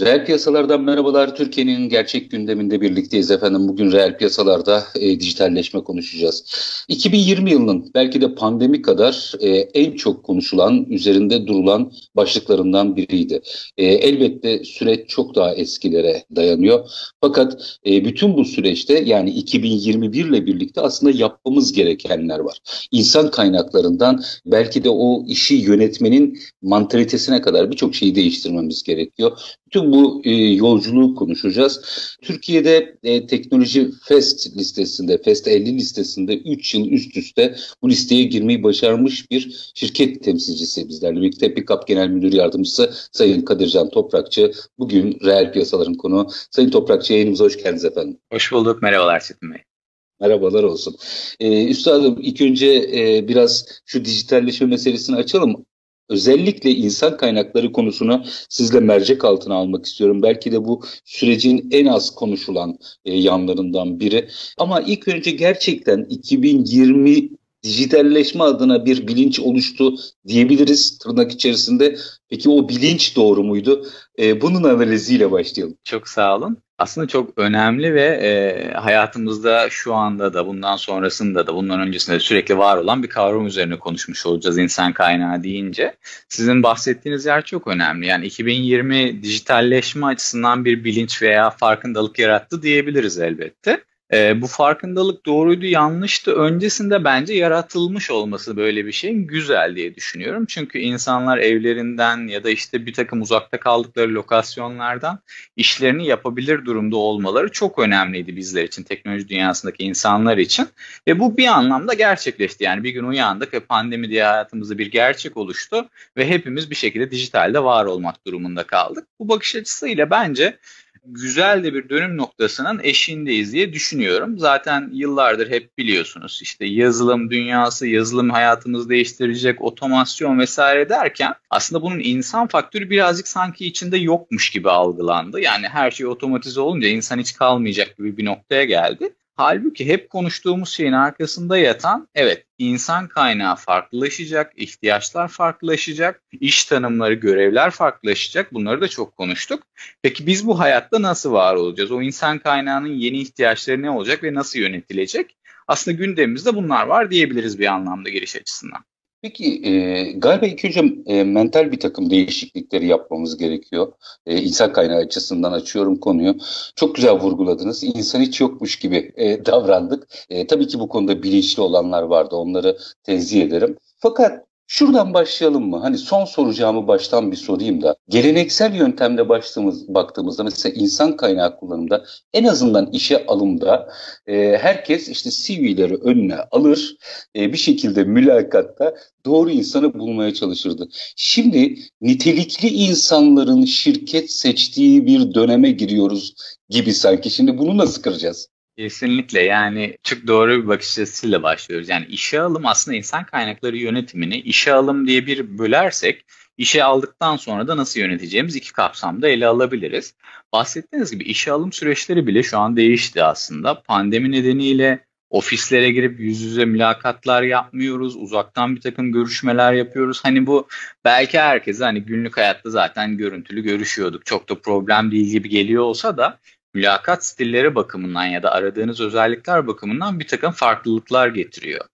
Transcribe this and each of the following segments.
Reel piyasalardan merhabalar. Türkiye'nin gerçek gündeminde birlikteyiz efendim. Bugün reel piyasalarda e, dijitalleşme konuşacağız. 2020 yılının belki de pandemi kadar e, en çok konuşulan, üzerinde durulan başlıklarından biriydi. E, elbette süreç çok daha eskilere dayanıyor. Fakat e, bütün bu süreçte yani 2021 ile birlikte aslında yapmamız gerekenler var. İnsan kaynaklarından belki de o işi yönetmenin mantalitesine kadar birçok şeyi değiştirmemiz gerekiyor. Tüm bu e, yolculuğu konuşacağız. Türkiye'de e, teknoloji FEST listesinde, FEST 50 listesinde 3 yıl üst üste bu listeye girmeyi başarmış bir şirket temsilcisi bizlerle birlikte. Pickup Genel Müdür Yardımcısı Sayın Kadircan Toprakçı. Bugün reel piyasaların konu. Sayın Toprakçı yayınımıza hoş geldiniz efendim. Hoş bulduk. Merhabalar Çetin Bey. Merhabalar olsun. Ee, Üstadım ilk önce e, biraz şu dijitalleşme meselesini açalım özellikle insan kaynakları konusunu sizle mercek altına almak istiyorum. Belki de bu sürecin en az konuşulan e, yanlarından biri. Ama ilk önce gerçekten 2020 dijitalleşme adına bir bilinç oluştu diyebiliriz tırnak içerisinde. Peki o bilinç doğru muydu? E, bunun analiziyle başlayalım. Çok sağ olun. Aslında çok önemli ve e, hayatımızda şu anda da bundan sonrasında da bundan öncesinde de sürekli var olan bir kavram üzerine konuşmuş olacağız insan kaynağı deyince. Sizin bahsettiğiniz yer çok önemli. Yani 2020 dijitalleşme açısından bir bilinç veya farkındalık yarattı diyebiliriz elbette. E, bu farkındalık doğruydu yanlıştı öncesinde bence yaratılmış olması böyle bir şeyin güzel diye düşünüyorum. Çünkü insanlar evlerinden ya da işte bir takım uzakta kaldıkları lokasyonlardan işlerini yapabilir durumda olmaları çok önemliydi bizler için teknoloji dünyasındaki insanlar için. Ve bu bir anlamda gerçekleşti yani bir gün uyandık ve pandemi diye hayatımızda bir gerçek oluştu ve hepimiz bir şekilde dijitalde var olmak durumunda kaldık. Bu bakış açısıyla bence güzel de bir dönüm noktasının eşiğindeyiz diye düşünüyorum. Zaten yıllardır hep biliyorsunuz işte yazılım dünyası, yazılım hayatımızı değiştirecek, otomasyon vesaire derken aslında bunun insan faktörü birazcık sanki içinde yokmuş gibi algılandı. Yani her şey otomatize olunca insan hiç kalmayacak gibi bir noktaya geldi. Halbuki hep konuştuğumuz şeyin arkasında yatan evet insan kaynağı farklılaşacak, ihtiyaçlar farklılaşacak, iş tanımları, görevler farklılaşacak. Bunları da çok konuştuk. Peki biz bu hayatta nasıl var olacağız? O insan kaynağının yeni ihtiyaçları ne olacak ve nasıl yönetilecek? Aslında gündemimizde bunlar var diyebiliriz bir anlamda giriş açısından. Peki e, galiba ilk önce e, mental bir takım değişiklikleri yapmamız gerekiyor. E, insan kaynağı açısından açıyorum konuyu. Çok güzel vurguladınız. İnsan hiç yokmuş gibi e, davrandık. E, tabii ki bu konuda bilinçli olanlar vardı. Onları tenzih ederim. Fakat Şuradan başlayalım mı? Hani son soracağımı baştan bir sorayım da. Geleneksel yöntemle başladığımız, baktığımızda mesela insan kaynağı kullanımda en azından işe alımda e, herkes işte CV'leri önüne alır. E, bir şekilde mülakatta doğru insanı bulmaya çalışırdı. Şimdi nitelikli insanların şirket seçtiği bir döneme giriyoruz gibi sanki. Şimdi bunu nasıl kıracağız? Kesinlikle yani çok doğru bir bakış açısıyla başlıyoruz. Yani işe alım aslında insan kaynakları yönetimini işe alım diye bir bölersek işe aldıktan sonra da nasıl yöneteceğimiz iki kapsamda ele alabiliriz. Bahsettiğiniz gibi işe alım süreçleri bile şu an değişti aslında. Pandemi nedeniyle ofislere girip yüz yüze mülakatlar yapmıyoruz. Uzaktan bir takım görüşmeler yapıyoruz. Hani bu belki herkese hani günlük hayatta zaten görüntülü görüşüyorduk. Çok da problem değil gibi geliyor olsa da mülakat stilleri bakımından ya da aradığınız özellikler bakımından bir takım farklılıklar getiriyor.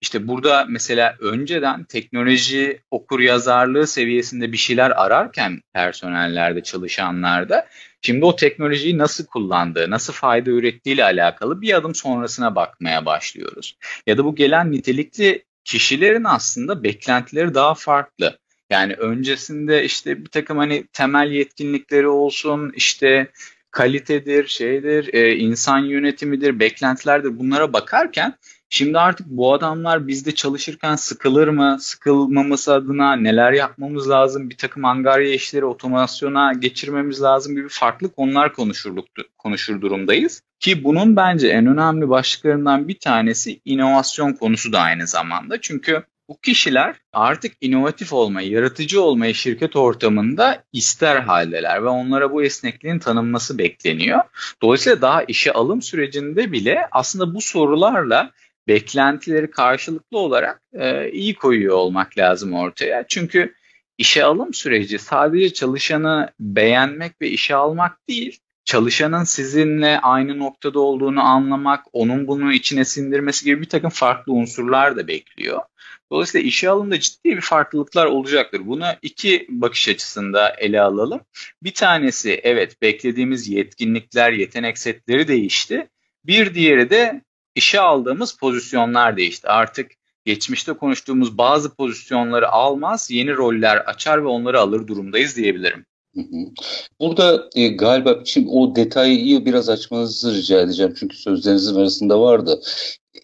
İşte burada mesela önceden teknoloji okur yazarlığı seviyesinde bir şeyler ararken personellerde çalışanlarda şimdi o teknolojiyi nasıl kullandığı, nasıl fayda ürettiği ile alakalı bir adım sonrasına bakmaya başlıyoruz. Ya da bu gelen nitelikli kişilerin aslında beklentileri daha farklı. Yani öncesinde işte bir takım hani temel yetkinlikleri olsun, işte kalitedir, şeydir, e, insan yönetimidir, beklentilerdir bunlara bakarken şimdi artık bu adamlar bizde çalışırken sıkılır mı, sıkılmaması adına neler yapmamız lazım, bir takım angarya işleri otomasyona geçirmemiz lazım gibi farklı konular konuşurluk, konuşur durumdayız. Ki bunun bence en önemli başlıklarından bir tanesi inovasyon konusu da aynı zamanda. Çünkü bu kişiler artık inovatif olmayı, yaratıcı olmayı şirket ortamında ister haldeler ve onlara bu esnekliğin tanınması bekleniyor. Dolayısıyla daha işe alım sürecinde bile aslında bu sorularla beklentileri karşılıklı olarak e, iyi koyuyor olmak lazım ortaya. Çünkü işe alım süreci sadece çalışanı beğenmek ve işe almak değil, çalışanın sizinle aynı noktada olduğunu anlamak, onun bunu içine sindirmesi gibi bir takım farklı unsurlar da bekliyor. Dolayısıyla işe alımda ciddi bir farklılıklar olacaktır. Bunu iki bakış açısında ele alalım. Bir tanesi evet beklediğimiz yetkinlikler, yetenek setleri değişti. Bir diğeri de işe aldığımız pozisyonlar değişti. Artık geçmişte konuştuğumuz bazı pozisyonları almaz, yeni roller açar ve onları alır durumdayız diyebilirim. Burada e, galiba şimdi o detayı biraz açmanızı rica edeceğim çünkü sözlerinizin arasında vardı.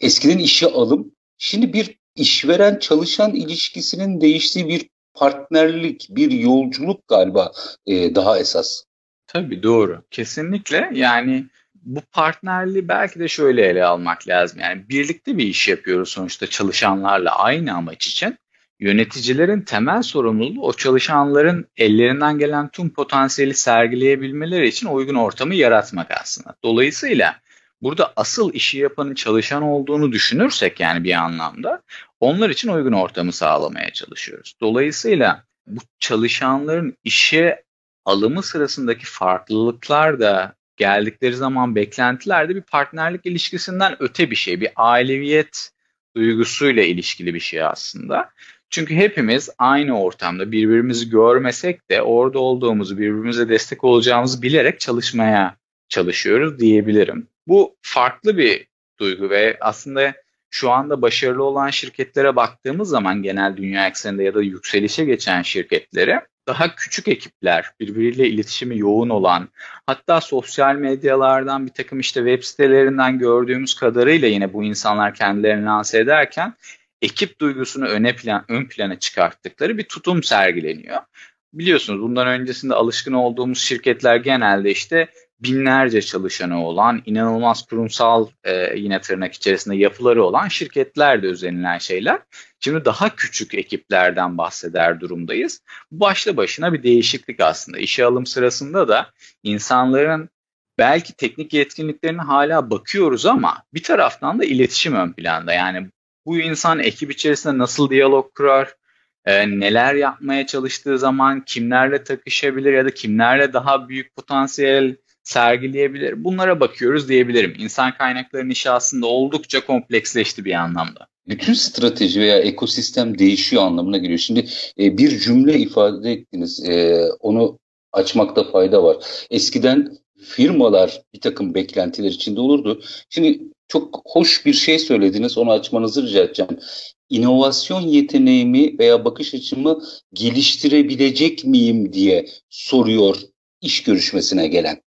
Eskiden işe alım, şimdi bir işveren çalışan ilişkisinin değiştiği bir partnerlik, bir yolculuk galiba e, daha esas. Tabii doğru. Kesinlikle yani bu partnerliği belki de şöyle ele almak lazım. Yani birlikte bir iş yapıyoruz sonuçta çalışanlarla aynı amaç için. Yöneticilerin temel sorumluluğu o çalışanların ellerinden gelen tüm potansiyeli sergileyebilmeleri için uygun ortamı yaratmak aslında. Dolayısıyla burada asıl işi yapanın çalışan olduğunu düşünürsek yani bir anlamda onlar için uygun ortamı sağlamaya çalışıyoruz. Dolayısıyla bu çalışanların işe alımı sırasındaki farklılıklar da geldikleri zaman beklentiler de bir partnerlik ilişkisinden öte bir şey. Bir aileviyet duygusuyla ilişkili bir şey aslında. Çünkü hepimiz aynı ortamda birbirimizi görmesek de orada olduğumuzu, birbirimize destek olacağımızı bilerek çalışmaya çalışıyoruz diyebilirim. Bu farklı bir duygu ve aslında şu anda başarılı olan şirketlere baktığımız zaman genel dünya ekseninde ya da yükselişe geçen şirketlere daha küçük ekipler, birbiriyle iletişimi yoğun olan, hatta sosyal medyalardan bir takım işte web sitelerinden gördüğümüz kadarıyla yine bu insanlar kendilerini lanse ederken ekip duygusunu öne plan, ön plana çıkarttıkları bir tutum sergileniyor. Biliyorsunuz bundan öncesinde alışkın olduğumuz şirketler genelde işte binlerce çalışanı olan, inanılmaz kurumsal e, yine tırnak içerisinde yapıları olan şirketlerde özenilen şeyler. Şimdi daha küçük ekiplerden bahseder durumdayız. Bu başlı başına bir değişiklik aslında. İşe alım sırasında da insanların belki teknik yetkinliklerine hala bakıyoruz ama bir taraftan da iletişim ön planda. Yani bu insan ekip içerisinde nasıl diyalog kurar, e, neler yapmaya çalıştığı zaman kimlerle takışabilir ya da kimlerle daha büyük potansiyel sergileyebilir. Bunlara bakıyoruz diyebilirim. İnsan kaynaklarının işi aslında oldukça kompleksleşti bir anlamda. Bütün strateji veya ekosistem değişiyor anlamına geliyor. Şimdi e, bir cümle ifade ettiniz. E, onu açmakta fayda var. Eskiden firmalar bir takım beklentiler içinde olurdu. Şimdi çok hoş bir şey söylediniz. Onu açmanızı rica edeceğim. İnovasyon yeteneğimi veya bakış açımı geliştirebilecek miyim diye soruyor iş görüşmesine gelen.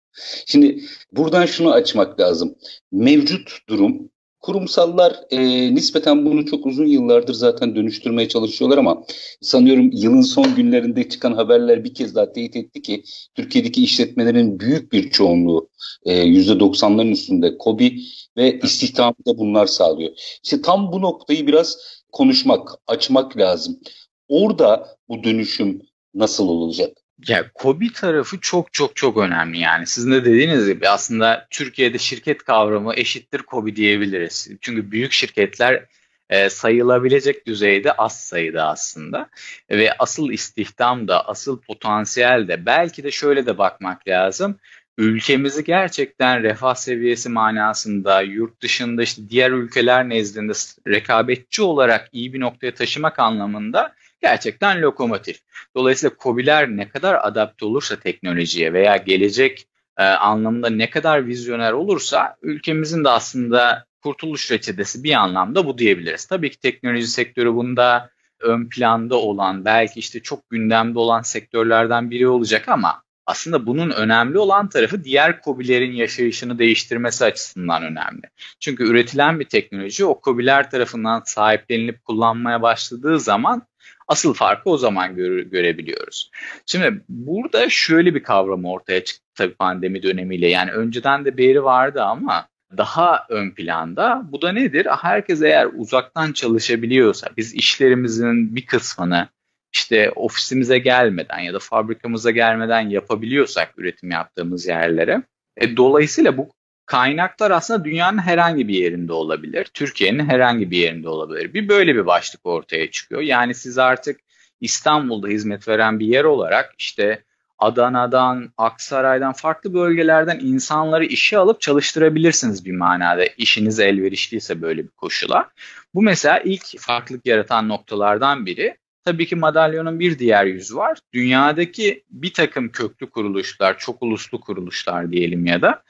Şimdi buradan şunu açmak lazım. Mevcut durum kurumsallar e, nispeten bunu çok uzun yıllardır zaten dönüştürmeye çalışıyorlar ama sanıyorum yılın son günlerinde çıkan haberler bir kez daha teyit etti ki Türkiye'deki işletmelerin büyük bir çoğunluğu e, %90'ların üstünde KOBİ ve istihdamı da bunlar sağlıyor. İşte tam bu noktayı biraz konuşmak, açmak lazım. Orada bu dönüşüm nasıl olacak? Ya Kobi tarafı çok çok çok önemli yani. Sizin de dediğiniz gibi aslında Türkiye'de şirket kavramı eşittir Kobi diyebiliriz. Çünkü büyük şirketler e, sayılabilecek düzeyde az sayıda aslında. Ve asıl istihdam da, asıl potansiyel de belki de şöyle de bakmak lazım. Ülkemizi gerçekten refah seviyesi manasında, yurt dışında işte diğer ülkeler nezdinde rekabetçi olarak iyi bir noktaya taşımak anlamında gerçekten lokomotif. Dolayısıyla COBİ'ler ne kadar adapte olursa teknolojiye veya gelecek e, anlamında ne kadar vizyoner olursa ülkemizin de aslında kurtuluş reçetesi bir anlamda bu diyebiliriz. Tabii ki teknoloji sektörü bunda ön planda olan belki işte çok gündemde olan sektörlerden biri olacak ama aslında bunun önemli olan tarafı diğer kobilerin yaşayışını değiştirmesi açısından önemli. Çünkü üretilen bir teknoloji o kobiler tarafından sahiplenilip kullanmaya başladığı zaman Asıl farkı o zaman göre, görebiliyoruz. Şimdi burada şöyle bir kavram ortaya çıktı tabii pandemi dönemiyle. Yani önceden de beri vardı ama daha ön planda. Bu da nedir? Herkes eğer uzaktan çalışabiliyorsa, biz işlerimizin bir kısmını işte ofisimize gelmeden ya da fabrikamıza gelmeden yapabiliyorsak üretim yaptığımız yerlere, e, dolayısıyla bu kaynaklar aslında dünyanın herhangi bir yerinde olabilir. Türkiye'nin herhangi bir yerinde olabilir. Bir böyle bir başlık ortaya çıkıyor. Yani siz artık İstanbul'da hizmet veren bir yer olarak işte Adana'dan, Aksaray'dan, farklı bölgelerden insanları işe alıp çalıştırabilirsiniz bir manada. İşiniz elverişliyse böyle bir koşula. Bu mesela ilk farklılık yaratan noktalardan biri. Tabii ki madalyonun bir diğer yüzü var. Dünyadaki bir takım köklü kuruluşlar, çok uluslu kuruluşlar diyelim ya da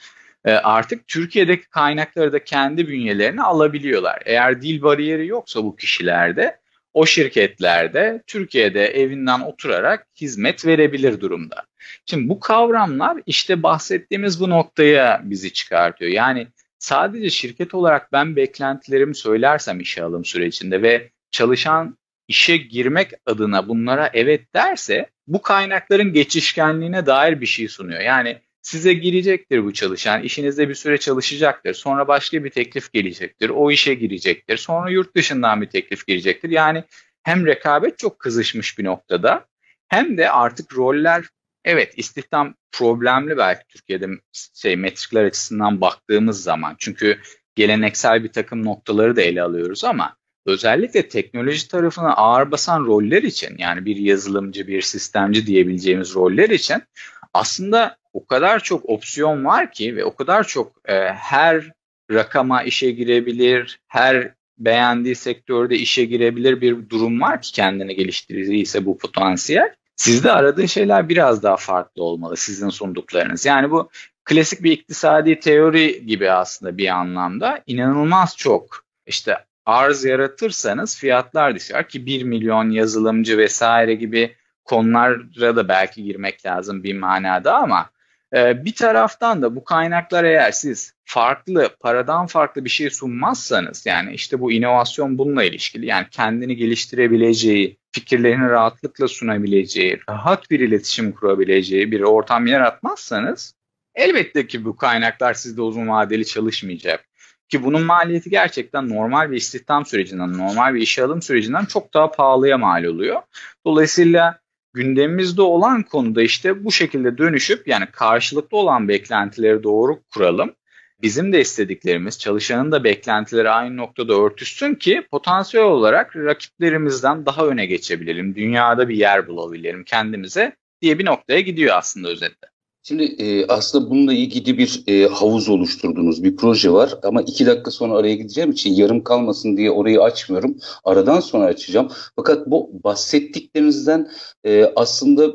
e, artık Türkiye'deki kaynakları da kendi bünyelerine alabiliyorlar. Eğer dil bariyeri yoksa bu kişilerde o şirketlerde Türkiye'de evinden oturarak hizmet verebilir durumda. Şimdi bu kavramlar işte bahsettiğimiz bu noktaya bizi çıkartıyor. Yani sadece şirket olarak ben beklentilerimi söylersem işe alım sürecinde ve çalışan işe girmek adına bunlara evet derse bu kaynakların geçişkenliğine dair bir şey sunuyor. Yani size girecektir bu çalışan, işinizde bir süre çalışacaktır. Sonra başka bir teklif gelecektir, o işe girecektir. Sonra yurt dışından bir teklif gelecektir. Yani hem rekabet çok kızışmış bir noktada hem de artık roller evet istihdam problemli belki Türkiye'de şey metrikler açısından baktığımız zaman. Çünkü geleneksel bir takım noktaları da ele alıyoruz ama özellikle teknoloji tarafına ağır basan roller için yani bir yazılımcı, bir sistemci diyebileceğimiz roller için aslında o kadar çok opsiyon var ki ve o kadar çok e, her rakama işe girebilir, her beğendiği sektörde işe girebilir bir durum var ki kendini geliştirdiyse bu potansiyel. Sizde aradığı şeyler biraz daha farklı olmalı sizin sunduklarınız. Yani bu klasik bir iktisadi teori gibi aslında bir anlamda inanılmaz çok işte arz yaratırsanız fiyatlar düşer ki 1 milyon yazılımcı vesaire gibi konulara da belki girmek lazım bir manada ama e, bir taraftan da bu kaynaklar eğer siz farklı, paradan farklı bir şey sunmazsanız yani işte bu inovasyon bununla ilişkili yani kendini geliştirebileceği, fikirlerini rahatlıkla sunabileceği, rahat bir iletişim kurabileceği bir ortam yaratmazsanız elbette ki bu kaynaklar sizde uzun vadeli çalışmayacak. Ki bunun maliyeti gerçekten normal bir istihdam sürecinden, normal bir işe alım sürecinden çok daha pahalıya mal oluyor. Dolayısıyla gündemimizde olan konuda işte bu şekilde dönüşüp yani karşılıklı olan beklentileri doğru kuralım. Bizim de istediklerimiz, çalışanın da beklentileri aynı noktada örtüşsün ki potansiyel olarak rakiplerimizden daha öne geçebilelim. Dünyada bir yer bulabilirim kendimize diye bir noktaya gidiyor aslında özetle. Şimdi e, aslında bununla ilgili bir e, havuz oluşturduğunuz bir proje var ama iki dakika sonra araya gideceğim için yarım kalmasın diye orayı açmıyorum. Aradan sonra açacağım. Fakat bu bahsettiklerinizden e, aslında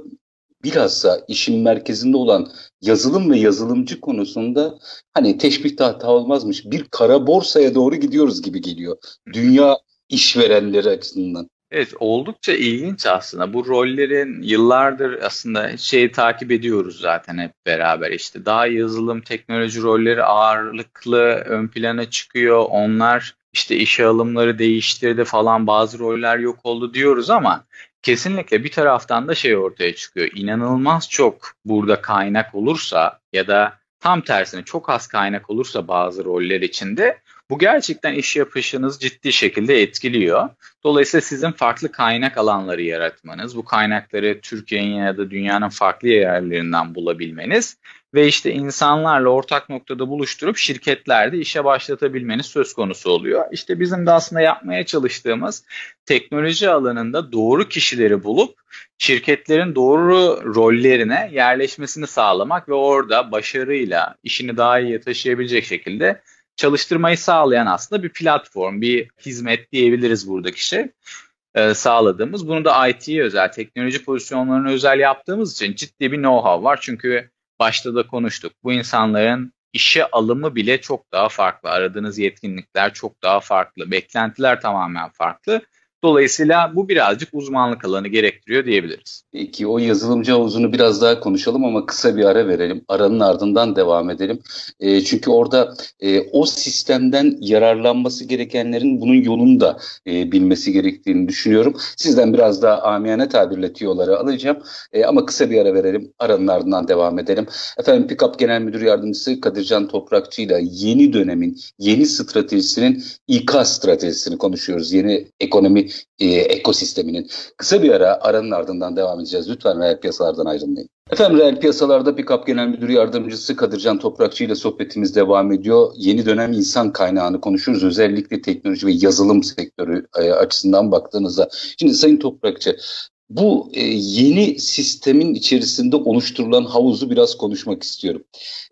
bilhassa işin merkezinde olan yazılım ve yazılımcı konusunda hani teşbih hata olmazmış bir kara borsaya doğru gidiyoruz gibi geliyor. Dünya işverenleri açısından. Evet oldukça ilginç aslında. Bu rollerin yıllardır aslında şeyi takip ediyoruz zaten hep beraber işte. Daha yazılım, teknoloji rolleri ağırlıklı ön plana çıkıyor. Onlar işte işe alımları değiştirdi falan bazı roller yok oldu diyoruz ama kesinlikle bir taraftan da şey ortaya çıkıyor. İnanılmaz çok burada kaynak olursa ya da tam tersine çok az kaynak olursa bazı roller içinde bu gerçekten iş yapışınız ciddi şekilde etkiliyor. Dolayısıyla sizin farklı kaynak alanları yaratmanız, bu kaynakları Türkiye'nin ya da dünyanın farklı yerlerinden bulabilmeniz ve işte insanlarla ortak noktada buluşturup şirketlerde işe başlatabilmeniz söz konusu oluyor. İşte bizim de aslında yapmaya çalıştığımız teknoloji alanında doğru kişileri bulup şirketlerin doğru rollerine yerleşmesini sağlamak ve orada başarıyla işini daha iyi taşıyabilecek şekilde çalıştırmayı sağlayan aslında bir platform, bir hizmet diyebiliriz buradaki şey e, sağladığımız. Bunu da IT'ye özel, teknoloji pozisyonlarına özel yaptığımız için ciddi bir know-how var. Çünkü başta da konuştuk. Bu insanların işe alımı bile çok daha farklı. Aradığınız yetkinlikler çok daha farklı. Beklentiler tamamen farklı. Dolayısıyla bu birazcık uzmanlık alanı gerektiriyor diyebiliriz. Peki o yazılımcı havuzunu biraz daha konuşalım ama kısa bir ara verelim. Aranın ardından devam edelim. E, çünkü orada e, o sistemden yararlanması gerekenlerin bunun yolunu da e, bilmesi gerektiğini düşünüyorum. Sizden biraz daha amiyane tabirle tiyoları alacağım. E, ama kısa bir ara verelim. Aranın ardından devam edelim. Efendim Pikap Genel Müdür Yardımcısı Kadircan Toprakçı ile yeni dönemin, yeni stratejisinin İK stratejisini konuşuyoruz. Yeni ekonomi e, ekosisteminin. Kısa bir ara aranın ardından devam edeceğiz. Lütfen reel piyasalardan ayrılmayın. Efendim reel piyasalarda Pikap Genel Müdür Yardımcısı Kadircan Toprakçı ile sohbetimiz devam ediyor. Yeni dönem insan kaynağını konuşuyoruz. Özellikle teknoloji ve yazılım sektörü e, açısından baktığınızda. Şimdi Sayın Toprakçı bu e, yeni sistemin içerisinde oluşturulan havuzu biraz konuşmak istiyorum.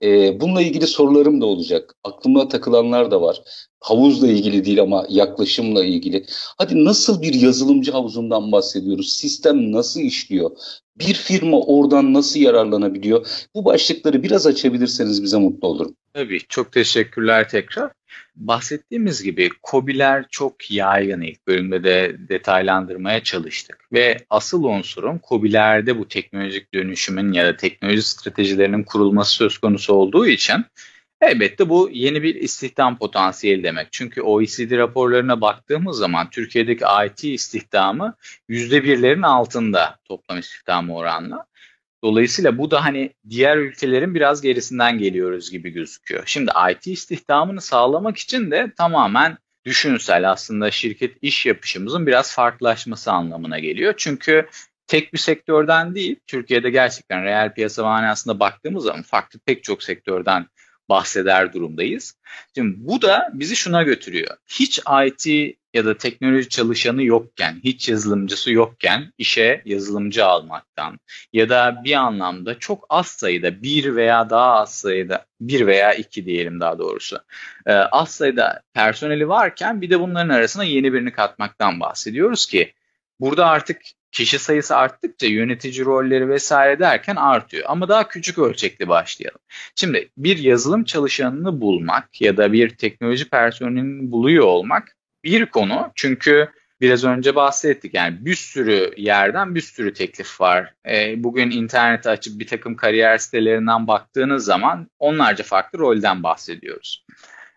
E, bununla ilgili sorularım da olacak. Aklıma takılanlar da var. Havuzla ilgili değil ama yaklaşımla ilgili. Hadi nasıl bir yazılımcı havuzundan bahsediyoruz? Sistem nasıl işliyor? Bir firma oradan nasıl yararlanabiliyor? Bu başlıkları biraz açabilirseniz bize mutlu olurum. Tabii çok teşekkürler tekrar. Bahsettiğimiz gibi COBİ'ler çok yaygın ilk bölümde de detaylandırmaya çalıştık. Ve asıl unsurun COBİ'lerde bu teknolojik dönüşümün ya da teknoloji stratejilerinin kurulması söz konusu olduğu için elbette bu yeni bir istihdam potansiyeli demek. Çünkü OECD raporlarına baktığımız zaman Türkiye'deki IT istihdamı %1'lerin altında toplam istihdamı oranla. Dolayısıyla bu da hani diğer ülkelerin biraz gerisinden geliyoruz gibi gözüküyor. Şimdi IT istihdamını sağlamak için de tamamen düşünsel aslında şirket iş yapışımızın biraz farklılaşması anlamına geliyor. Çünkü tek bir sektörden değil, Türkiye'de gerçekten reel piyasa manasında baktığımız zaman farklı pek çok sektörden bahseder durumdayız. Şimdi bu da bizi şuna götürüyor. Hiç IT ya da teknoloji çalışanı yokken, hiç yazılımcısı yokken işe yazılımcı almaktan ya da bir anlamda çok az sayıda bir veya daha az sayıda bir veya iki diyelim daha doğrusu e, az sayıda personeli varken bir de bunların arasına yeni birini katmaktan bahsediyoruz ki burada artık kişi sayısı arttıkça yönetici rolleri vesaire derken artıyor. Ama daha küçük ölçekli başlayalım. Şimdi bir yazılım çalışanını bulmak ya da bir teknoloji personelini buluyor olmak bir konu. Çünkü biraz önce bahsettik yani bir sürü yerden bir sürü teklif var. E, bugün interneti açıp bir takım kariyer sitelerinden baktığınız zaman onlarca farklı rolden bahsediyoruz.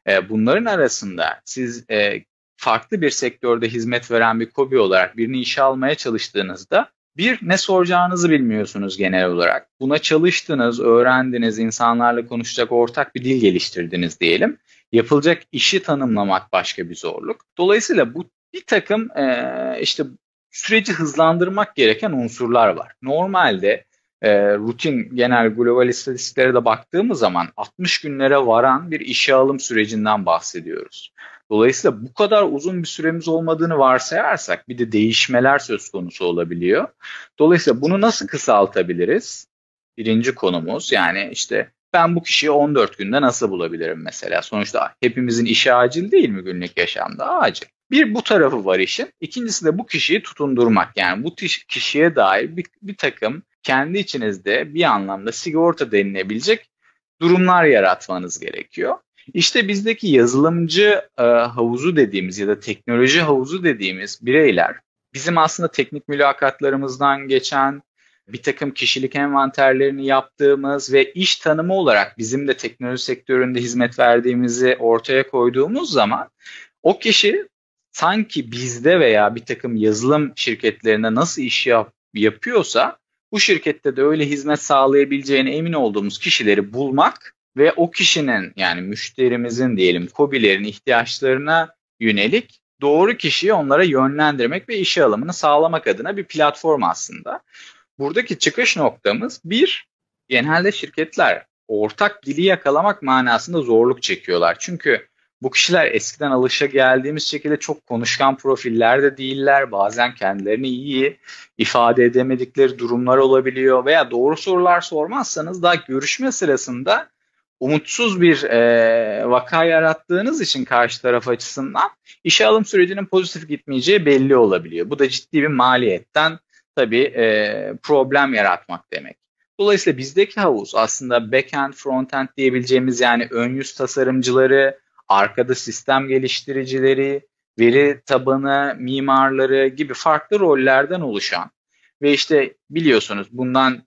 E, bunların arasında siz e, farklı bir sektörde hizmet veren bir kobi olarak birini işe almaya çalıştığınızda bir, ne soracağınızı bilmiyorsunuz genel olarak. Buna çalıştınız, öğrendiniz, insanlarla konuşacak ortak bir dil geliştirdiniz diyelim. Yapılacak işi tanımlamak başka bir zorluk. Dolayısıyla bu bir takım e, işte süreci hızlandırmak gereken unsurlar var. Normalde e, rutin genel global istatistiklere de baktığımız zaman 60 günlere varan bir işe alım sürecinden bahsediyoruz. Dolayısıyla bu kadar uzun bir süremiz olmadığını varsayarsak bir de değişmeler söz konusu olabiliyor. Dolayısıyla bunu nasıl kısaltabiliriz? Birinci konumuz yani işte ben bu kişiyi 14 günde nasıl bulabilirim mesela? Sonuçta hepimizin işi acil değil mi günlük yaşamda? Acil. Bir bu tarafı var işin. İkincisi de bu kişiyi tutundurmak. Yani bu kişiye dair bir, bir takım kendi içinizde bir anlamda sigorta denilebilecek durumlar yaratmanız gerekiyor. İşte bizdeki yazılımcı e, havuzu dediğimiz ya da teknoloji havuzu dediğimiz bireyler bizim aslında teknik mülakatlarımızdan geçen bir takım kişilik envanterlerini yaptığımız ve iş tanımı olarak bizim de teknoloji sektöründe hizmet verdiğimizi ortaya koyduğumuz zaman o kişi sanki bizde veya bir takım yazılım şirketlerinde nasıl iş yap, yapıyorsa bu şirkette de öyle hizmet sağlayabileceğine emin olduğumuz kişileri bulmak ve o kişinin yani müşterimizin diyelim kobilerin ihtiyaçlarına yönelik doğru kişiyi onlara yönlendirmek ve işe alımını sağlamak adına bir platform aslında. Buradaki çıkış noktamız bir, genelde şirketler ortak dili yakalamak manasında zorluk çekiyorlar. Çünkü bu kişiler eskiden alışa geldiğimiz şekilde çok konuşkan profiller de değiller. Bazen kendilerini iyi ifade edemedikleri durumlar olabiliyor veya doğru sorular sormazsanız daha görüşme sırasında umutsuz bir e, vaka yarattığınız için karşı taraf açısından işe alım sürecinin pozitif gitmeyeceği belli olabiliyor. Bu da ciddi bir maliyetten tabii e, problem yaratmak demek. Dolayısıyla bizdeki havuz aslında backend, frontend diyebileceğimiz yani ön yüz tasarımcıları, arkada sistem geliştiricileri, veri tabanı mimarları gibi farklı rollerden oluşan ve işte biliyorsunuz bundan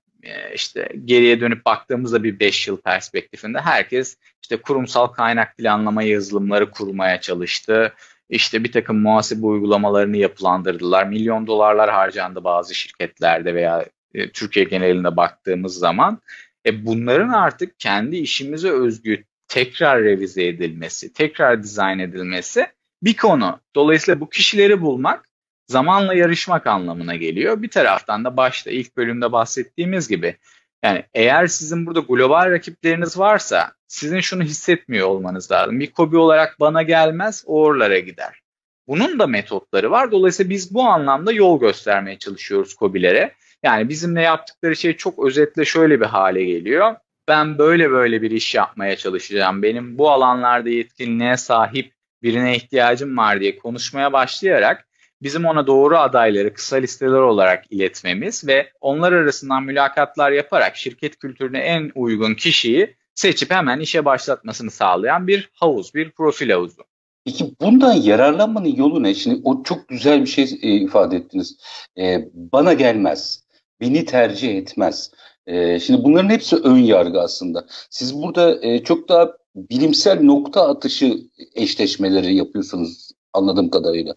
işte geriye dönüp baktığımızda bir 5 yıl perspektifinde herkes işte kurumsal kaynak planlama yazılımları kurmaya çalıştı. İşte bir takım muhasebe uygulamalarını yapılandırdılar. Milyon dolarlar harcandı bazı şirketlerde veya e, Türkiye genelinde baktığımız zaman. E bunların artık kendi işimize özgü tekrar revize edilmesi, tekrar dizayn edilmesi bir konu. Dolayısıyla bu kişileri bulmak zamanla yarışmak anlamına geliyor. Bir taraftan da başta ilk bölümde bahsettiğimiz gibi yani eğer sizin burada global rakipleriniz varsa sizin şunu hissetmiyor olmanız lazım. Bir kobi olarak bana gelmez, oralara gider. Bunun da metotları var. Dolayısıyla biz bu anlamda yol göstermeye çalışıyoruz COBİ'lere. Yani bizimle yaptıkları şey çok özetle şöyle bir hale geliyor. Ben böyle böyle bir iş yapmaya çalışacağım. Benim bu alanlarda yetkinliğe sahip birine ihtiyacım var diye konuşmaya başlayarak bizim ona doğru adayları kısa listeler olarak iletmemiz ve onlar arasından mülakatlar yaparak şirket kültürüne en uygun kişiyi seçip hemen işe başlatmasını sağlayan bir havuz, bir profil havuzu. Peki bundan yararlanmanın yolu ne? Şimdi o çok güzel bir şey e, ifade ettiniz. E, bana gelmez, beni tercih etmez. E, şimdi bunların hepsi ön yargı aslında. Siz burada e, çok daha bilimsel nokta atışı eşleşmeleri yapıyorsunuz anladığım kadarıyla.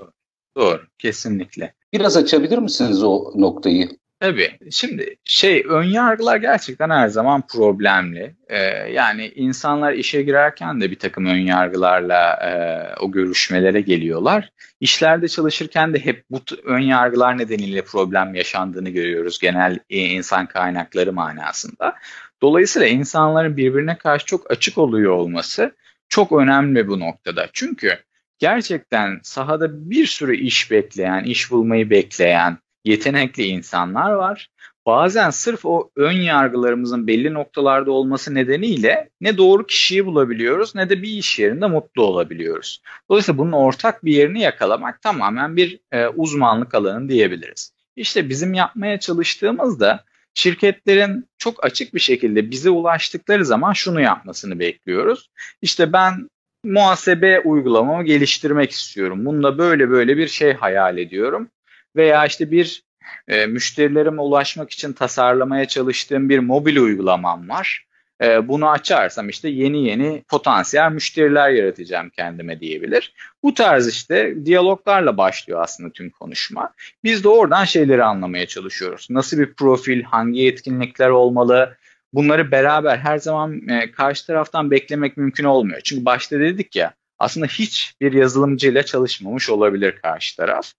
Doğru, kesinlikle. Biraz açabilir misiniz o noktayı? Tabii. Şimdi şey ön yargılar gerçekten her zaman problemli. Ee, yani insanlar işe girerken de bir takım ön yargılarla e, o görüşmelere geliyorlar. İşlerde çalışırken de hep bu ön yargılar nedeniyle problem yaşandığını görüyoruz genel e, insan kaynakları manasında. Dolayısıyla insanların birbirine karşı çok açık oluyor olması çok önemli bu noktada. Çünkü gerçekten sahada bir sürü iş bekleyen, iş bulmayı bekleyen, yetenekli insanlar var. Bazen sırf o ön yargılarımızın belli noktalarda olması nedeniyle ne doğru kişiyi bulabiliyoruz ne de bir iş yerinde mutlu olabiliyoruz. Dolayısıyla bunun ortak bir yerini yakalamak tamamen bir e, uzmanlık alanı diyebiliriz. İşte bizim yapmaya çalıştığımızda şirketlerin çok açık bir şekilde bize ulaştıkları zaman şunu yapmasını bekliyoruz. İşte ben muhasebe uygulamamı geliştirmek istiyorum. Bunda böyle böyle bir şey hayal ediyorum veya işte bir e, müşterilerime ulaşmak için tasarlamaya çalıştığım bir mobil uygulamam var. E, bunu açarsam işte yeni yeni potansiyel müşteriler yaratacağım kendime diyebilir. Bu tarz işte diyaloglarla başlıyor aslında tüm konuşma. Biz de oradan şeyleri anlamaya çalışıyoruz. Nasıl bir profil, hangi yetkinlikler olmalı, bunları beraber her zaman e, karşı taraftan beklemek mümkün olmuyor. Çünkü başta dedik ya aslında hiç bir yazılımcıyla çalışmamış olabilir karşı taraf.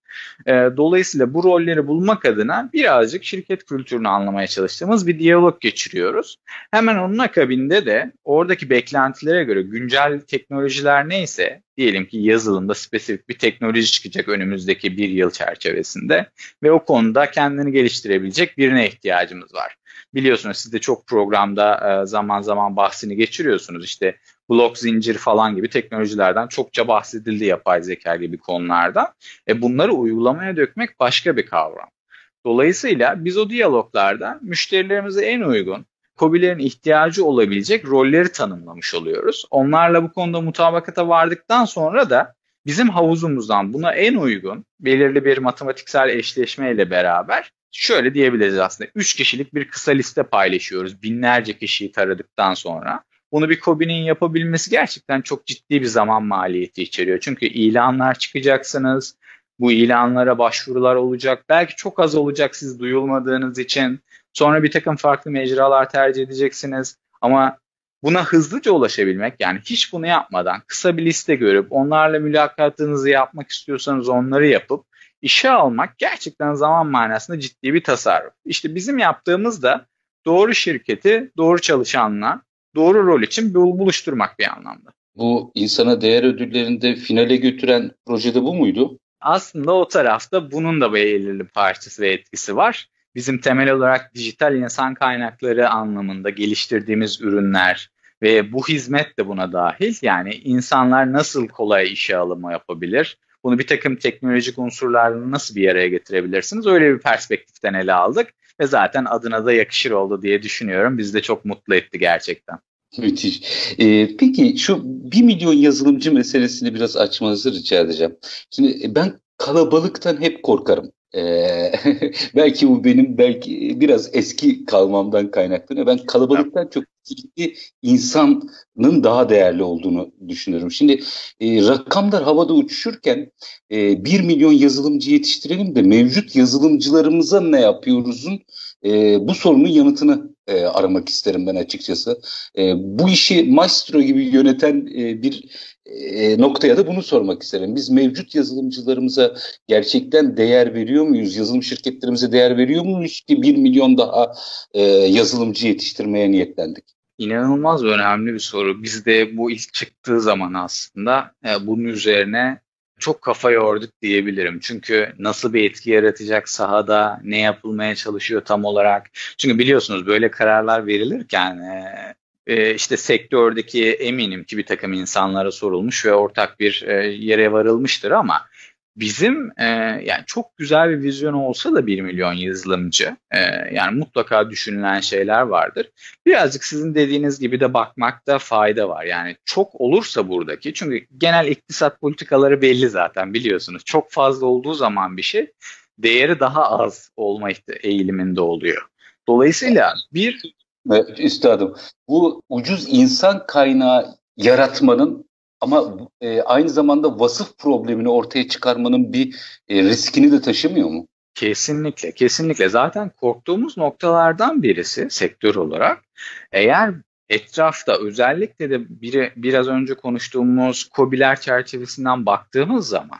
E, dolayısıyla bu rolleri bulmak adına birazcık şirket kültürünü anlamaya çalıştığımız bir diyalog geçiriyoruz. Hemen onun akabinde de oradaki beklentilere göre güncel teknolojiler neyse diyelim ki yazılımda spesifik bir teknoloji çıkacak önümüzdeki bir yıl çerçevesinde ve o konuda kendini geliştirebilecek birine ihtiyacımız var. Biliyorsunuz siz de çok programda e, zaman zaman bahsini geçiriyorsunuz. İşte blok zincir falan gibi teknolojilerden çokça bahsedildi yapay zeka gibi konularda. E bunları uygulamaya dökmek başka bir kavram. Dolayısıyla biz o diyaloglarda müşterilerimize en uygun, COBİ'lerin ihtiyacı olabilecek rolleri tanımlamış oluyoruz. Onlarla bu konuda mutabakata vardıktan sonra da bizim havuzumuzdan buna en uygun belirli bir matematiksel eşleşme ile beraber şöyle diyebiliriz aslında. Üç kişilik bir kısa liste paylaşıyoruz binlerce kişiyi taradıktan sonra. Bunu bir KOBİ'nin yapabilmesi gerçekten çok ciddi bir zaman maliyeti içeriyor. Çünkü ilanlar çıkacaksınız, bu ilanlara başvurular olacak. Belki çok az olacak siz duyulmadığınız için. Sonra bir takım farklı mecralar tercih edeceksiniz. Ama buna hızlıca ulaşabilmek yani hiç bunu yapmadan kısa bir liste görüp onlarla mülakatınızı yapmak istiyorsanız onları yapıp işe almak gerçekten zaman manasında ciddi bir tasarruf. İşte bizim yaptığımız da doğru şirketi doğru çalışanla doğru rol için buluşturmak bir anlamda. Bu insana değer ödüllerinde finale götüren projede bu muydu? Aslında o tarafta bunun da belirli parçası ve etkisi var. Bizim temel olarak dijital insan kaynakları anlamında geliştirdiğimiz ürünler ve bu hizmet de buna dahil. Yani insanlar nasıl kolay işe alımı yapabilir? Bunu bir takım teknolojik unsurlarla nasıl bir araya getirebilirsiniz? Öyle bir perspektiften ele aldık ve zaten adına da yakışır oldu diye düşünüyorum. Bizi de çok mutlu etti gerçekten. Müthiş. Ee, peki şu bir milyon yazılımcı meselesini biraz açmanızı rica edeceğim. Şimdi ben kalabalıktan hep korkarım. Ee, belki bu benim belki biraz eski kalmamdan kaynaklanıyor. Ben kalabalıktan çok ciddi insanın daha değerli olduğunu düşünüyorum. Şimdi e, rakamlar havada uçuşurken e, 1 milyon yazılımcı yetiştirelim de mevcut yazılımcılarımıza ne yapıyoruzun e, bu sorunun yanıtını e, aramak isterim ben açıkçası. E, bu işi maestro gibi yöneten e, bir e, noktaya da bunu sormak isterim. Biz mevcut yazılımcılarımıza gerçekten değer veriyor muyuz? Yazılım şirketlerimize değer veriyor muyuz ki bir milyon daha e, yazılımcı yetiştirmeye niyetlendik? İnanılmaz önemli bir soru. Biz de bu ilk çıktığı zaman aslında e, bunun üzerine çok kafa yorduk diyebilirim. Çünkü nasıl bir etki yaratacak sahada, ne yapılmaya çalışıyor tam olarak. Çünkü biliyorsunuz böyle kararlar verilirken e, e, işte sektördeki eminim ki bir takım insanlara sorulmuş ve ortak bir e, yere varılmıştır ama bizim e, yani çok güzel bir vizyon olsa da 1 milyon yazılımcı e, yani mutlaka düşünülen şeyler vardır. Birazcık sizin dediğiniz gibi de bakmakta fayda var. Yani çok olursa buradaki çünkü genel iktisat politikaları belli zaten biliyorsunuz. Çok fazla olduğu zaman bir şey değeri daha az olma eğiliminde oluyor. Dolayısıyla bir Üstadım bu ucuz insan kaynağı yaratmanın ama e, aynı zamanda vasıf problemini ortaya çıkarmanın bir e, riskini de taşımıyor mu? Kesinlikle, kesinlikle. Zaten korktuğumuz noktalardan birisi sektör olarak eğer etrafta özellikle de biri, biraz önce konuştuğumuz kobiler çerçevesinden baktığımız zaman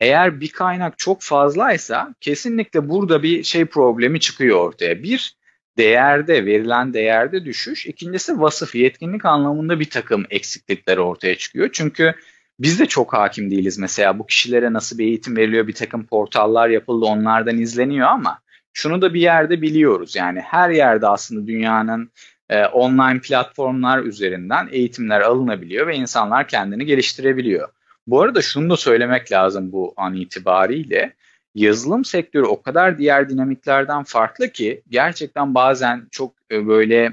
eğer bir kaynak çok fazlaysa kesinlikle burada bir şey problemi çıkıyor ortaya. Bir, değerde, verilen değerde düşüş. İkincisi vasıf, yetkinlik anlamında bir takım eksiklikler ortaya çıkıyor. Çünkü biz de çok hakim değiliz mesela bu kişilere nasıl bir eğitim veriliyor, bir takım portallar yapıldı onlardan izleniyor ama şunu da bir yerde biliyoruz. Yani her yerde aslında dünyanın e, online platformlar üzerinden eğitimler alınabiliyor ve insanlar kendini geliştirebiliyor. Bu arada şunu da söylemek lazım bu an itibariyle yazılım sektörü o kadar diğer dinamiklerden farklı ki gerçekten bazen çok e, böyle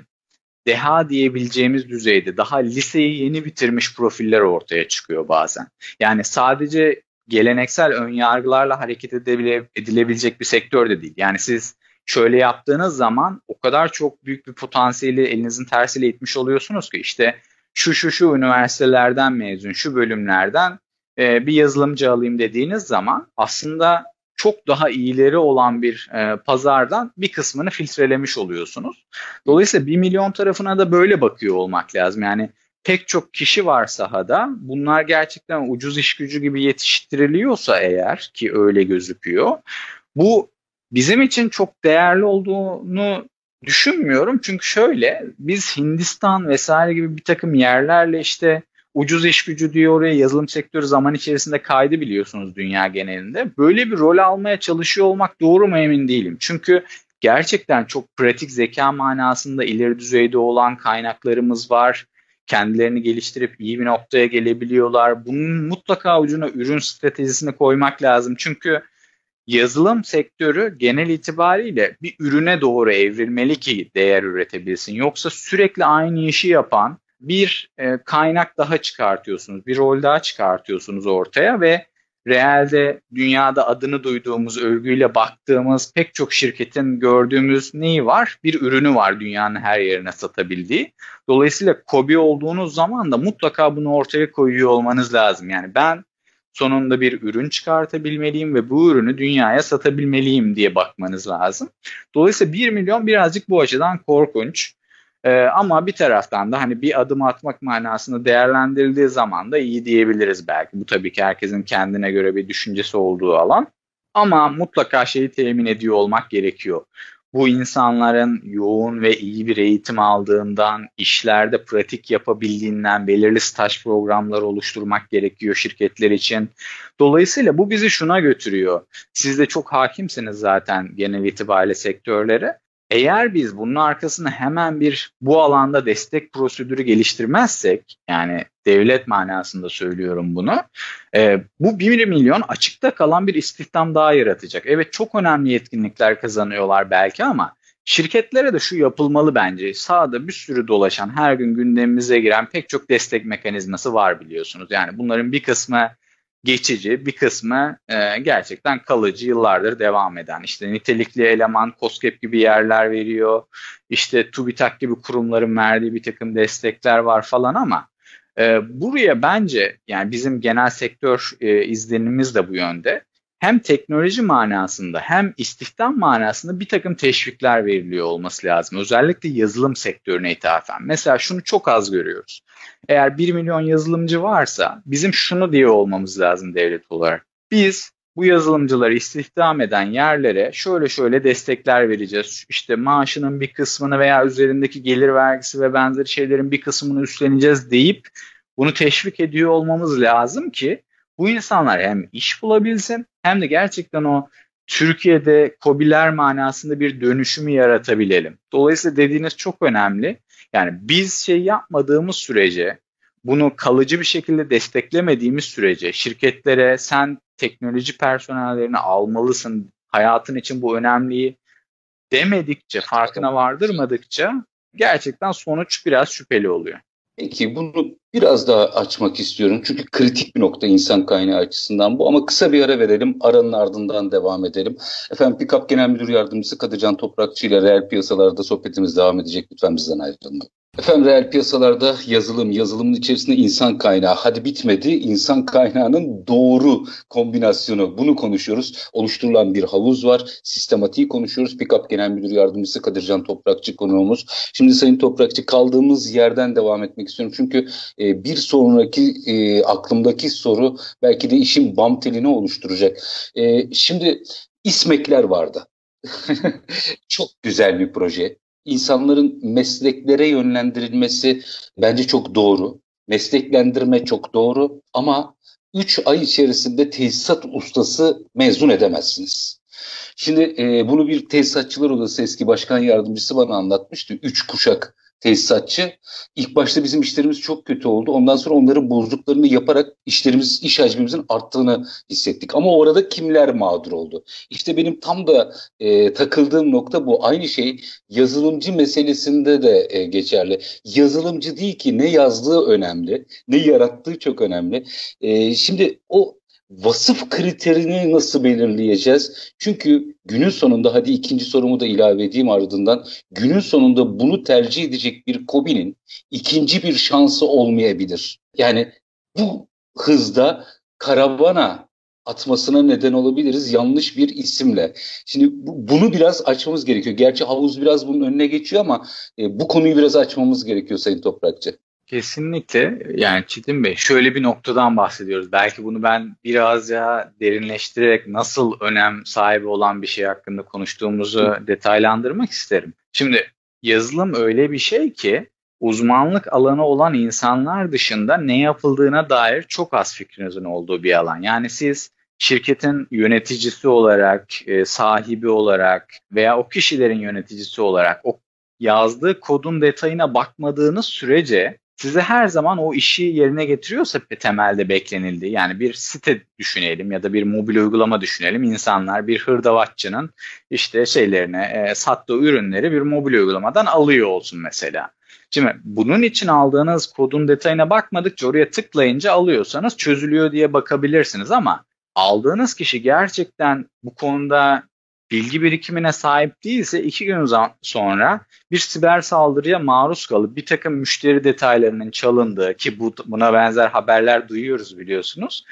deha diyebileceğimiz düzeyde daha liseyi yeni bitirmiş profiller ortaya çıkıyor bazen. Yani sadece geleneksel ön yargılarla hareket edile, edilebilecek bir sektör de değil. Yani siz şöyle yaptığınız zaman o kadar çok büyük bir potansiyeli elinizin tersiyle itmiş oluyorsunuz ki işte şu şu şu üniversitelerden mezun, şu bölümlerden e, bir yazılımcı alayım dediğiniz zaman aslında çok daha iyileri olan bir e, pazardan bir kısmını filtrelemiş oluyorsunuz. Dolayısıyla 1 milyon tarafına da böyle bakıyor olmak lazım. Yani pek çok kişi var sahada. Bunlar gerçekten ucuz iş gücü gibi yetiştiriliyorsa eğer ki öyle gözüküyor. Bu bizim için çok değerli olduğunu düşünmüyorum. Çünkü şöyle biz Hindistan vesaire gibi bir takım yerlerle işte ucuz iş gücü diyor oraya yazılım sektörü zaman içerisinde kaydı biliyorsunuz dünya genelinde. Böyle bir rol almaya çalışıyor olmak doğru mu emin değilim. Çünkü gerçekten çok pratik zeka manasında ileri düzeyde olan kaynaklarımız var. Kendilerini geliştirip iyi bir noktaya gelebiliyorlar. Bunun mutlaka ucuna ürün stratejisini koymak lazım. Çünkü yazılım sektörü genel itibariyle bir ürüne doğru evrilmeli ki değer üretebilsin. Yoksa sürekli aynı işi yapan bir e, kaynak daha çıkartıyorsunuz, bir rol daha çıkartıyorsunuz ortaya ve realde dünyada adını duyduğumuz, övgüyle baktığımız pek çok şirketin gördüğümüz neyi var? Bir ürünü var dünyanın her yerine satabildiği. Dolayısıyla kobi olduğunuz zaman da mutlaka bunu ortaya koyuyor olmanız lazım. Yani ben sonunda bir ürün çıkartabilmeliyim ve bu ürünü dünyaya satabilmeliyim diye bakmanız lazım. Dolayısıyla 1 milyon birazcık bu açıdan korkunç. Ee, ama bir taraftan da hani bir adım atmak manasında değerlendirildiği zaman da iyi diyebiliriz belki. Bu tabii ki herkesin kendine göre bir düşüncesi olduğu alan. Ama mutlaka şeyi temin ediyor olmak gerekiyor. Bu insanların yoğun ve iyi bir eğitim aldığından, işlerde pratik yapabildiğinden belirli staj programları oluşturmak gerekiyor şirketler için. Dolayısıyla bu bizi şuna götürüyor. Siz de çok hakimsiniz zaten genel itibariyle sektörlere eğer biz bunun arkasına hemen bir bu alanda destek prosedürü geliştirmezsek yani devlet manasında söylüyorum bunu e, bu 1 milyon açıkta kalan bir istihdam daha yaratacak. Evet çok önemli yetkinlikler kazanıyorlar belki ama şirketlere de şu yapılmalı bence. Sağda bir sürü dolaşan her gün gündemimize giren pek çok destek mekanizması var biliyorsunuz. Yani bunların bir kısmı geçici, bir kısmı e, gerçekten kalıcı, yıllardır devam eden. İşte nitelikli eleman, COSGAP gibi yerler veriyor. İşte TÜBİTAK gibi kurumların verdiği bir takım destekler var falan ama e, buraya bence yani bizim genel sektör e, izlenimimiz de bu yönde hem teknoloji manasında hem istihdam manasında bir takım teşvikler veriliyor olması lazım. Özellikle yazılım sektörüne ithafen. Mesela şunu çok az görüyoruz. Eğer 1 milyon yazılımcı varsa bizim şunu diye olmamız lazım devlet olarak. Biz bu yazılımcıları istihdam eden yerlere şöyle şöyle destekler vereceğiz. İşte maaşının bir kısmını veya üzerindeki gelir vergisi ve benzeri şeylerin bir kısmını üstleneceğiz deyip bunu teşvik ediyor olmamız lazım ki bu insanlar hem iş bulabilsin hem de gerçekten o Türkiye'de kobiler manasında bir dönüşümü yaratabilelim. Dolayısıyla dediğiniz çok önemli. Yani biz şey yapmadığımız sürece, bunu kalıcı bir şekilde desteklemediğimiz sürece şirketlere sen teknoloji personellerini almalısın, hayatın için bu önemli demedikçe, farkına vardırmadıkça gerçekten sonuç biraz şüpheli oluyor. Peki bunu biraz daha açmak istiyorum. Çünkü kritik bir nokta insan kaynağı açısından bu. Ama kısa bir ara verelim. Aranın ardından devam edelim. Efendim Pikap Genel Müdür Yardımcısı Kadıcan Toprakçı ile reel piyasalarda sohbetimiz devam edecek. Lütfen bizden ayrılmayın. Efendim reel piyasalarda yazılım, yazılımın içerisinde insan kaynağı. Hadi bitmedi, insan kaynağının doğru kombinasyonu. Bunu konuşuyoruz. Oluşturulan bir havuz var. Sistematiği konuşuyoruz. Pikap Genel Müdür Yardımcısı Kadircan Toprakçı konuğumuz. Şimdi Sayın Toprakçı kaldığımız yerden devam etmek istiyorum. Çünkü e, bir sonraki e, aklımdaki soru belki de işin bam telini oluşturacak. E, şimdi İSMEK'ler vardı. Çok güzel bir proje insanların mesleklere yönlendirilmesi bence çok doğru. Mesleklendirme çok doğru ama 3 ay içerisinde tesisat ustası mezun edemezsiniz. Şimdi e, bunu bir tesisatçılar odası eski başkan yardımcısı bana anlatmıştı. Üç kuşak tesisatçı. İlk başta bizim işlerimiz çok kötü oldu. Ondan sonra onların bozduklarını yaparak işlerimiz, iş hacmimizin arttığını hissettik. Ama orada kimler mağdur oldu? İşte benim tam da e, takıldığım nokta bu. Aynı şey yazılımcı meselesinde de e, geçerli. Yazılımcı değil ki ne yazdığı önemli, ne yarattığı çok önemli. E, şimdi o vasıf kriterini nasıl belirleyeceğiz? Çünkü günün sonunda hadi ikinci sorumu da ilave edeyim ardından günün sonunda bunu tercih edecek bir Kobi'nin ikinci bir şansı olmayabilir. Yani bu hızda karavana atmasına neden olabiliriz yanlış bir isimle. Şimdi bu, bunu biraz açmamız gerekiyor. Gerçi havuz biraz bunun önüne geçiyor ama e, bu konuyu biraz açmamız gerekiyor Sayın Toprakçı. Kesinlikle yani Çetin Bey şöyle bir noktadan bahsediyoruz. Belki bunu ben biraz ya derinleştirerek nasıl önem sahibi olan bir şey hakkında konuştuğumuzu detaylandırmak isterim. Şimdi yazılım öyle bir şey ki uzmanlık alanı olan insanlar dışında ne yapıldığına dair çok az fikrinizin olduğu bir alan. Yani siz şirketin yöneticisi olarak, e, sahibi olarak veya o kişilerin yöneticisi olarak o yazdığı kodun detayına bakmadığınız sürece size her zaman o işi yerine getiriyorsa temelde beklenildiği yani bir site düşünelim ya da bir mobil uygulama düşünelim insanlar bir hırdavatçının işte şeylerine e, sattığı ürünleri bir mobil uygulamadan alıyor olsun mesela. Şimdi bunun için aldığınız kodun detayına bakmadıkça oraya tıklayınca alıyorsanız çözülüyor diye bakabilirsiniz ama aldığınız kişi gerçekten bu konuda bilgi birikimine sahip değilse iki gün sonra bir siber saldırıya maruz kalıp bir takım müşteri detaylarının çalındığı ki bu, buna benzer haberler duyuyoruz biliyorsunuz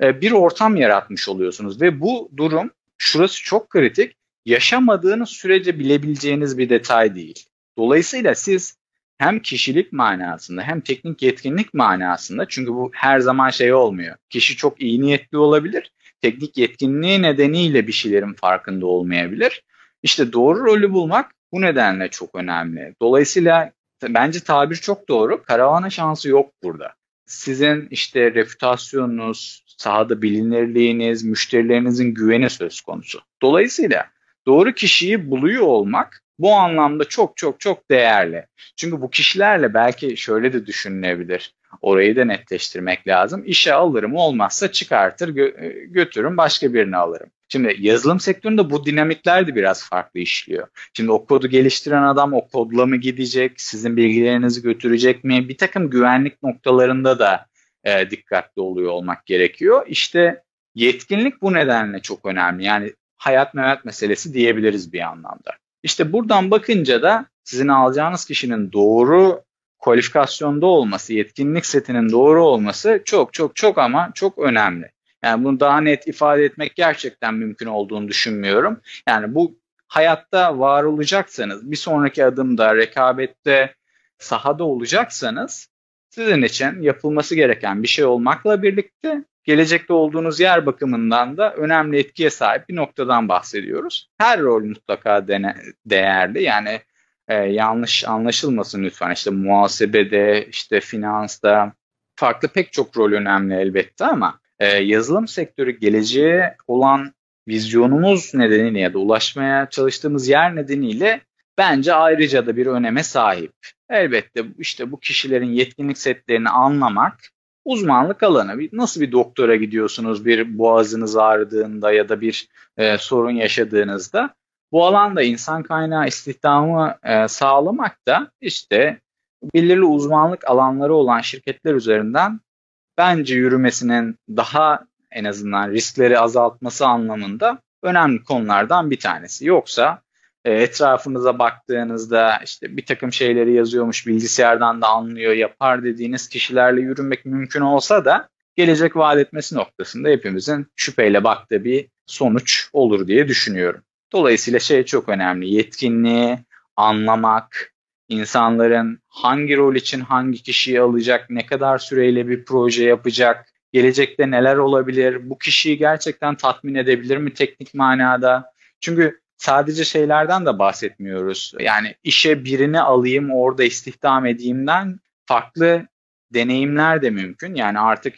e, bir ortam yaratmış oluyorsunuz ve bu durum şurası çok kritik yaşamadığınız sürece bilebileceğiniz bir detay değil. Dolayısıyla siz hem kişilik manasında hem teknik yetkinlik manasında çünkü bu her zaman şey olmuyor. Kişi çok iyi niyetli olabilir teknik yetkinliği nedeniyle bir şeylerin farkında olmayabilir. İşte doğru rolü bulmak bu nedenle çok önemli. Dolayısıyla bence tabir çok doğru. Karavana şansı yok burada. Sizin işte reputasyonunuz, sahada bilinirliğiniz, müşterilerinizin güveni söz konusu. Dolayısıyla doğru kişiyi buluyor olmak bu anlamda çok çok çok değerli. Çünkü bu kişilerle belki şöyle de düşünülebilir. Orayı da netleştirmek lazım. İşe alırım olmazsa çıkartır gö- e, götürürüm başka birini alırım. Şimdi yazılım sektöründe bu dinamikler de biraz farklı işliyor. Şimdi o kodu geliştiren adam o kodla mı gidecek, sizin bilgilerinizi götürecek mi? Bir takım güvenlik noktalarında da e, dikkatli oluyor olmak gerekiyor. İşte yetkinlik bu nedenle çok önemli. Yani hayat memat meselesi diyebiliriz bir anlamda. İşte buradan bakınca da sizin alacağınız kişinin doğru kualifikasyonda olması, yetkinlik setinin doğru olması çok çok çok ama çok önemli. Yani bunu daha net ifade etmek gerçekten mümkün olduğunu düşünmüyorum. Yani bu hayatta var olacaksanız, bir sonraki adımda rekabette sahada olacaksanız sizin için yapılması gereken bir şey olmakla birlikte gelecekte olduğunuz yer bakımından da önemli etkiye sahip bir noktadan bahsediyoruz. Her rol mutlaka dene, değerli. Yani e, yanlış anlaşılmasın lütfen. İşte muhasebede, işte finansta farklı pek çok rol önemli elbette ama e, yazılım sektörü geleceğe olan vizyonumuz nedeniyle ya da ulaşmaya çalıştığımız yer nedeniyle bence ayrıca da bir öneme sahip. Elbette işte bu kişilerin yetkinlik setlerini anlamak uzmanlık alanı. Nasıl bir doktora gidiyorsunuz bir boğazınız ağrıdığında ya da bir e, sorun yaşadığınızda bu alanda insan kaynağı istihdamı e, da işte belirli uzmanlık alanları olan şirketler üzerinden bence yürümesinin daha en azından riskleri azaltması anlamında önemli konulardan bir tanesi. Yoksa e, etrafınıza baktığınızda işte bir takım şeyleri yazıyormuş bilgisayardan da anlıyor yapar dediğiniz kişilerle yürümek mümkün olsa da gelecek vaat etmesi noktasında hepimizin şüpheyle baktığı bir sonuç olur diye düşünüyorum. Dolayısıyla şey çok önemli. Yetkinliği anlamak, insanların hangi rol için hangi kişiyi alacak, ne kadar süreyle bir proje yapacak, gelecekte neler olabilir, bu kişiyi gerçekten tatmin edebilir mi teknik manada? Çünkü sadece şeylerden de bahsetmiyoruz. Yani işe birini alayım, orada istihdam edeyimden farklı deneyimler de mümkün. Yani artık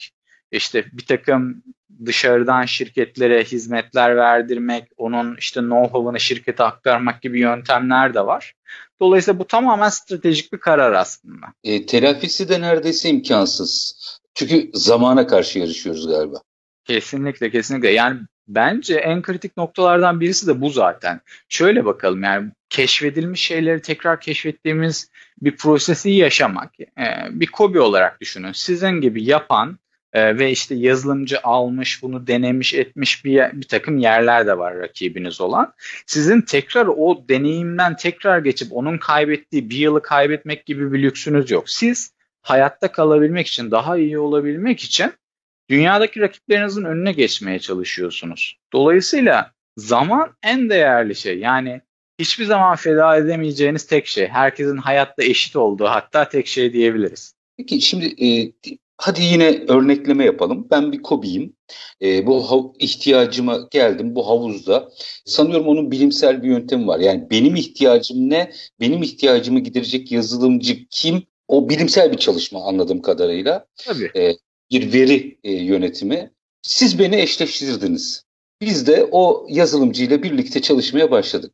işte bir takım dışarıdan şirketlere hizmetler verdirmek, onun işte know-how'ını şirkete aktarmak gibi yöntemler de var. Dolayısıyla bu tamamen stratejik bir karar aslında. E, telafisi de neredeyse imkansız. Çünkü zamana karşı yarışıyoruz galiba. Kesinlikle kesinlikle. Yani bence en kritik noktalardan birisi de bu zaten. Şöyle bakalım yani keşfedilmiş şeyleri tekrar keşfettiğimiz bir prosesi yaşamak. Ee, bir kobi olarak düşünün. Sizin gibi yapan e, ve işte yazılımcı almış, bunu denemiş etmiş bir, bir takım yerler de var rakibiniz olan. Sizin tekrar o deneyimden tekrar geçip onun kaybettiği bir yılı kaybetmek gibi bir lüksünüz yok. Siz hayatta kalabilmek için, daha iyi olabilmek için dünyadaki rakiplerinizin önüne geçmeye çalışıyorsunuz. Dolayısıyla zaman en değerli şey. Yani hiçbir zaman feda edemeyeceğiniz tek şey. Herkesin hayatta eşit olduğu hatta tek şey diyebiliriz. Peki şimdi e, hadi yine örnekleme yapalım. Ben bir kobiyim. E, bu hav- ihtiyacıma geldim bu havuzda. Sanıyorum onun bilimsel bir yöntemi var. Yani benim ihtiyacım ne? Benim ihtiyacımı giderecek yazılımcı kim? O bilimsel bir çalışma anladığım kadarıyla. Tabii. E, bir veri e, yönetimi. Siz beni eşleştirdiniz. Biz de o yazılımcıyla birlikte çalışmaya başladık.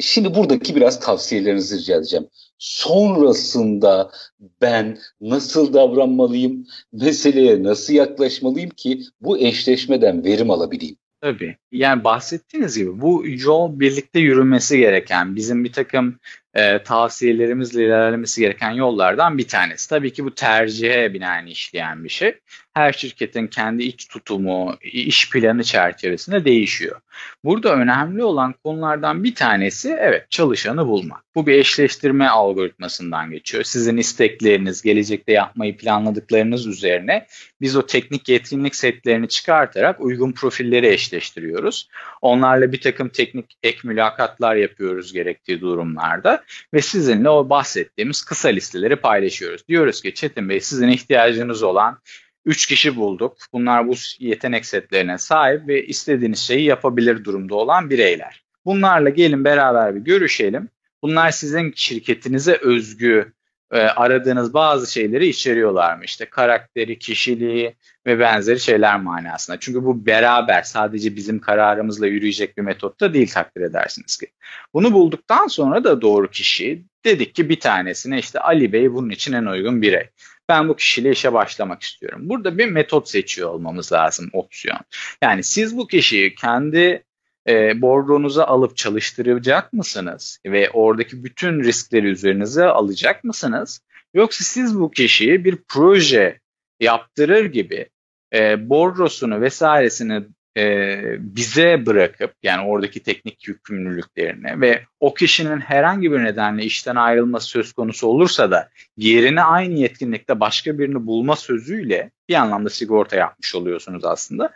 Şimdi buradaki biraz tavsiyelerinizi rica edeceğim. Sonrasında ben nasıl davranmalıyım, meseleye nasıl yaklaşmalıyım ki bu eşleşmeden verim alabileyim? Tabii. Yani bahsettiğiniz gibi bu yol birlikte yürümesi gereken, bizim bir takım e, tavsiyelerimizle ilerlemesi gereken yollardan bir tanesi. Tabii ki bu tercihe binaen işleyen bir şey. Her şirketin kendi iç tutumu, iş planı çerçevesinde değişiyor. Burada önemli olan konulardan bir tanesi evet çalışanı bulmak. Bu bir eşleştirme algoritmasından geçiyor. Sizin istekleriniz, gelecekte yapmayı planladıklarınız üzerine biz o teknik yetkinlik setlerini çıkartarak uygun profilleri eşleştiriyoruz. Onlarla bir takım teknik ek mülakatlar yapıyoruz gerektiği durumlarda ve sizinle o bahsettiğimiz kısa listeleri paylaşıyoruz. Diyoruz ki Çetin Bey sizin ihtiyacınız olan 3 kişi bulduk. Bunlar bu yetenek setlerine sahip ve istediğiniz şeyi yapabilir durumda olan bireyler. Bunlarla gelin beraber bir görüşelim. Bunlar sizin şirketinize özgü e, aradığınız bazı şeyleri içeriyorlar mı? İşte karakteri, kişiliği ve benzeri şeyler manasında. Çünkü bu beraber sadece bizim kararımızla yürüyecek bir metot da değil takdir edersiniz ki. Bunu bulduktan sonra da doğru kişi dedik ki bir tanesine işte Ali Bey bunun için en uygun birey. Ben bu kişiyle işe başlamak istiyorum. Burada bir metot seçiyor olmamız lazım opsiyon. Yani siz bu kişiyi kendi e, bordronuza alıp çalıştıracak mısınız? Ve oradaki bütün riskleri üzerinize alacak mısınız? Yoksa siz bu kişiyi bir proje yaptırır gibi e, bordrosunu vesairesini e, bize bırakıp yani oradaki teknik yükümlülüklerini ve o kişinin herhangi bir nedenle işten ayrılması söz konusu olursa da yerine aynı yetkinlikte başka birini bulma sözüyle bir anlamda sigorta yapmış oluyorsunuz aslında.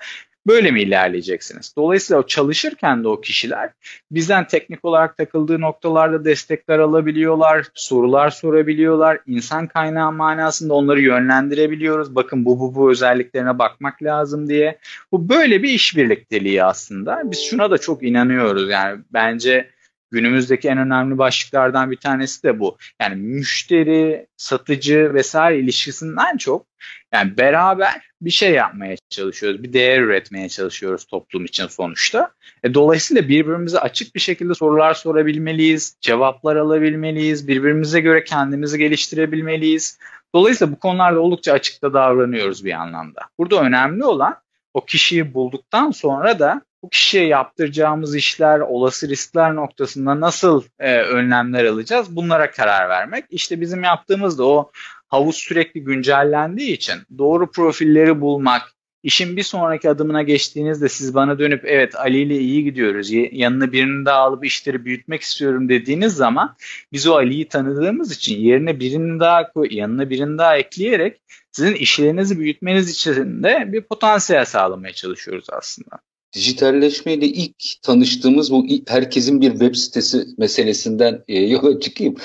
Böyle mi ilerleyeceksiniz? Dolayısıyla o çalışırken de o kişiler bizden teknik olarak takıldığı noktalarda destekler alabiliyorlar, sorular sorabiliyorlar. İnsan kaynağı manasında onları yönlendirebiliyoruz. Bakın bu bu bu özelliklerine bakmak lazım diye. Bu böyle bir iş birlikteliği aslında. Biz şuna da çok inanıyoruz. Yani bence Günümüzdeki en önemli başlıklardan bir tanesi de bu. Yani müşteri, satıcı vesaire ilişkisinden çok yani beraber bir şey yapmaya çalışıyoruz. Bir değer üretmeye çalışıyoruz toplum için sonuçta. E, dolayısıyla birbirimize açık bir şekilde sorular sorabilmeliyiz, cevaplar alabilmeliyiz, birbirimize göre kendimizi geliştirebilmeliyiz. Dolayısıyla bu konularda oldukça açıkta davranıyoruz bir anlamda. Burada önemli olan o kişiyi bulduktan sonra da bu kişiye yaptıracağımız işler, olası riskler noktasında nasıl e, önlemler alacağız bunlara karar vermek. İşte bizim yaptığımız da o havuz sürekli güncellendiği için doğru profilleri bulmak, işin bir sonraki adımına geçtiğinizde siz bana dönüp evet Ali ile iyi gidiyoruz, yanına birini daha alıp işleri büyütmek istiyorum dediğiniz zaman biz o Ali'yi tanıdığımız için yerine birini daha yanına birini daha ekleyerek sizin işlerinizi büyütmeniz için de bir potansiyel sağlamaya çalışıyoruz aslında dijitalleşmeyle ilk tanıştığımız bu herkesin bir web sitesi meselesinden e, yola çıkayım.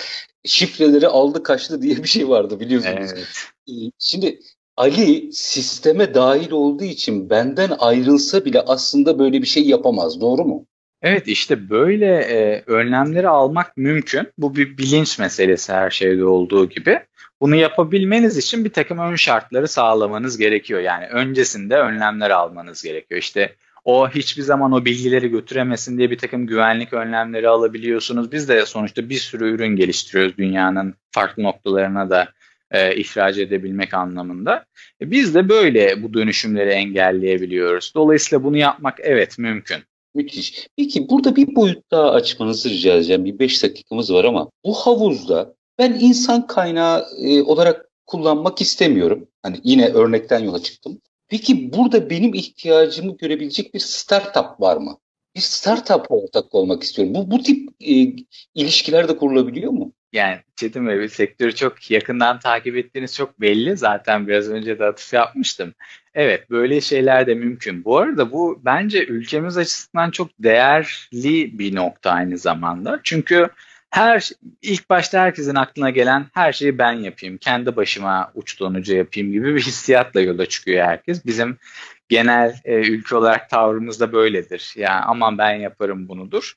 Şifreleri aldı kaçtı diye bir şey vardı biliyorsunuz. Evet. E, şimdi Ali sisteme dahil olduğu için benden ayrılsa bile aslında böyle bir şey yapamaz. Doğru mu? Evet işte böyle e, önlemleri almak mümkün. Bu bir bilinç meselesi her şeyde olduğu gibi. Bunu yapabilmeniz için bir takım ön şartları sağlamanız gerekiyor. Yani öncesinde önlemler almanız gerekiyor. İşte o hiçbir zaman o bilgileri götüremesin diye bir takım güvenlik önlemleri alabiliyorsunuz. Biz de sonuçta bir sürü ürün geliştiriyoruz dünyanın farklı noktalarına da e, ihraç edebilmek anlamında. E, biz de böyle bu dönüşümleri engelleyebiliyoruz. Dolayısıyla bunu yapmak evet mümkün. Müthiş. Peki burada bir boyut daha açmanızı rica edeceğim. Bir beş dakikamız var ama bu havuzda ben insan kaynağı e, olarak kullanmak istemiyorum. Hani yine örnekten yola çıktım. Peki burada benim ihtiyacımı görebilecek bir startup var mı? Bir startup ortak olmak istiyorum. Bu, bu tip e, ilişkiler de kurulabiliyor mu? Yani Çetin Bey sektörü çok yakından takip ettiğiniz çok belli. Zaten biraz önce de atıf yapmıştım. Evet böyle şeyler de mümkün. Bu arada bu bence ülkemiz açısından çok değerli bir nokta aynı zamanda. Çünkü her ilk başta herkesin aklına gelen her şeyi ben yapayım, kendi başıma uç donucu yapayım gibi bir hissiyatla yola çıkıyor herkes. Bizim genel e, ülke olarak tavrımız da böyledir. Yani aman ben yaparım bunudur.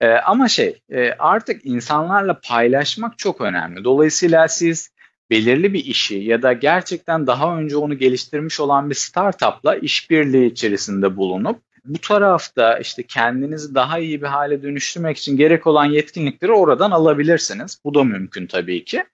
E, ama şey e, artık insanlarla paylaşmak çok önemli. Dolayısıyla siz belirli bir işi ya da gerçekten daha önce onu geliştirmiş olan bir startupla işbirliği içerisinde bulunup bu tarafta işte kendinizi daha iyi bir hale dönüştürmek için gerek olan yetkinlikleri oradan alabilirsiniz. Bu da mümkün tabii ki.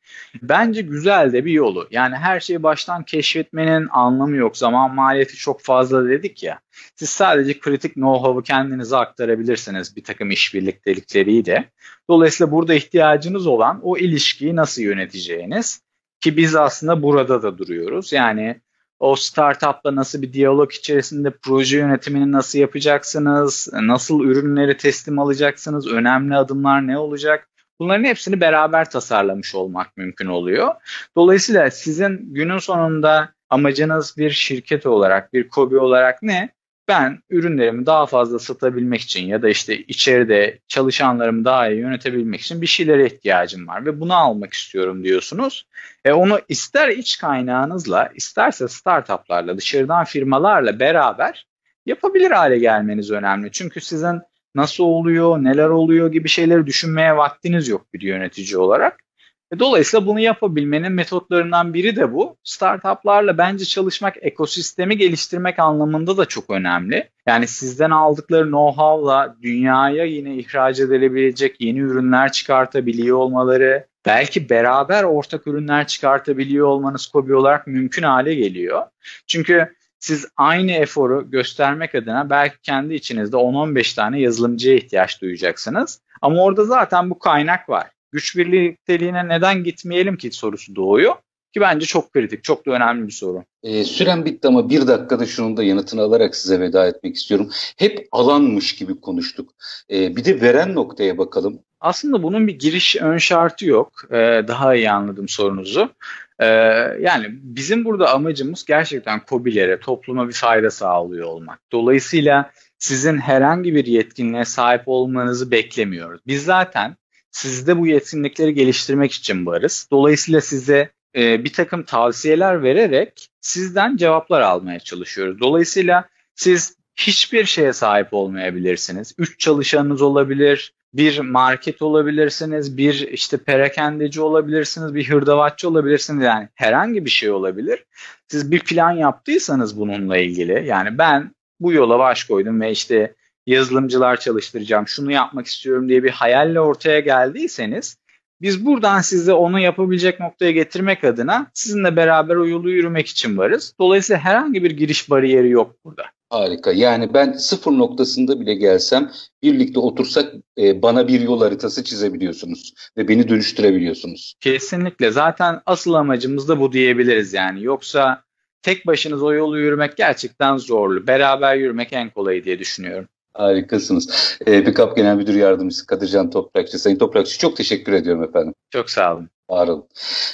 Bence güzel de bir yolu. Yani her şeyi baştan keşfetmenin anlamı yok. Zaman maliyeti çok fazla dedik ya. Siz sadece kritik know-how'u kendinize aktarabilirsiniz bir takım işbirliktelikleriyle. Dolayısıyla burada ihtiyacınız olan o ilişkiyi nasıl yöneteceğiniz ki biz aslında burada da duruyoruz. Yani o startupla nasıl bir diyalog içerisinde proje yönetimini nasıl yapacaksınız, nasıl ürünleri teslim alacaksınız, önemli adımlar ne olacak? Bunların hepsini beraber tasarlamış olmak mümkün oluyor. Dolayısıyla sizin günün sonunda amacınız bir şirket olarak, bir kobi olarak ne? Ben ürünlerimi daha fazla satabilmek için ya da işte içeride çalışanlarımı daha iyi yönetebilmek için bir şeylere ihtiyacım var ve bunu almak istiyorum diyorsunuz. E onu ister iç kaynağınızla isterse startuplarla dışarıdan firmalarla beraber yapabilir hale gelmeniz önemli. Çünkü sizin nasıl oluyor, neler oluyor gibi şeyleri düşünmeye vaktiniz yok bir yönetici olarak. E, dolayısıyla bunu yapabilmenin metotlarından biri de bu. Startuplarla bence çalışmak ekosistemi geliştirmek anlamında da çok önemli. Yani sizden aldıkları know-how'la dünyaya yine ihraç edilebilecek yeni ürünler çıkartabiliyor olmaları, belki beraber ortak ürünler çıkartabiliyor olmanız kobi olarak mümkün hale geliyor. Çünkü siz aynı eforu göstermek adına belki kendi içinizde 10-15 tane yazılımcıya ihtiyaç duyacaksınız. Ama orada zaten bu kaynak var güç birlikteliğine neden gitmeyelim ki sorusu doğuyor. Ki bence çok kritik, çok da önemli bir soru. E, süren bitti ama bir dakikada şunun da yanıtını alarak size veda etmek istiyorum. Hep alanmış gibi konuştuk. E, bir de veren noktaya bakalım. Aslında bunun bir giriş ön şartı yok. E, daha iyi anladım sorunuzu. E, yani bizim burada amacımız gerçekten COBİ'lere, topluma bir fayda sağlıyor olmak. Dolayısıyla sizin herhangi bir yetkinliğe sahip olmanızı beklemiyoruz. Biz zaten Sizde bu yetkinlikleri geliştirmek için varız. Dolayısıyla size e, bir takım tavsiyeler vererek sizden cevaplar almaya çalışıyoruz. Dolayısıyla siz hiçbir şeye sahip olmayabilirsiniz. Üç çalışanınız olabilir, bir market olabilirsiniz, bir işte perakendeci olabilirsiniz, bir hırdavatçı olabilirsiniz. Yani herhangi bir şey olabilir. Siz bir plan yaptıysanız bununla ilgili yani ben bu yola baş koydum ve işte yazılımcılar çalıştıracağım, şunu yapmak istiyorum diye bir hayalle ortaya geldiyseniz biz buradan sizi onu yapabilecek noktaya getirmek adına sizinle beraber o yolu yürümek için varız. Dolayısıyla herhangi bir giriş bariyeri yok burada. Harika. Yani ben sıfır noktasında bile gelsem birlikte otursak e, bana bir yol haritası çizebiliyorsunuz ve beni dönüştürebiliyorsunuz. Kesinlikle. Zaten asıl amacımız da bu diyebiliriz yani. Yoksa tek başınız o yolu yürümek gerçekten zorlu. Beraber yürümek en kolayı diye düşünüyorum. Harikasınız. Ee, BİKAP Genel Müdür Yardımcısı Kadircan Toprakçı. Sayın Toprakçı çok teşekkür ediyorum efendim. Çok sağ olun. Var olun.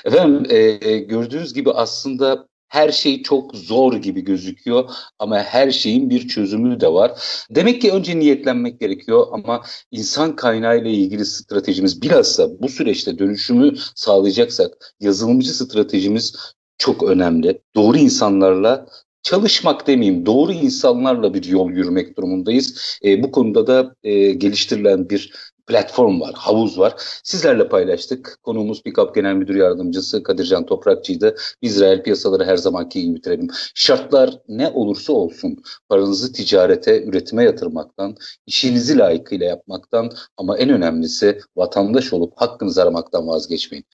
Efendim e, gördüğünüz gibi aslında her şey çok zor gibi gözüküyor ama her şeyin bir çözümü de var. Demek ki önce niyetlenmek gerekiyor ama insan kaynağı ile ilgili stratejimiz bilhassa bu süreçte dönüşümü sağlayacaksak yazılımcı stratejimiz çok önemli. Doğru insanlarla çalışmak demeyeyim doğru insanlarla bir yol yürümek durumundayız. E, bu konuda da e, geliştirilen bir platform var, havuz var. Sizlerle paylaştık. Konuğumuz Pikap Genel Müdür Yardımcısı Kadircan Toprakçı'ydı. Reel piyasaları her zamanki gibi bitirelim. Şartlar ne olursa olsun paranızı ticarete, üretime yatırmaktan, işinizi layıkıyla yapmaktan ama en önemlisi vatandaş olup hakkınızı aramaktan vazgeçmeyin.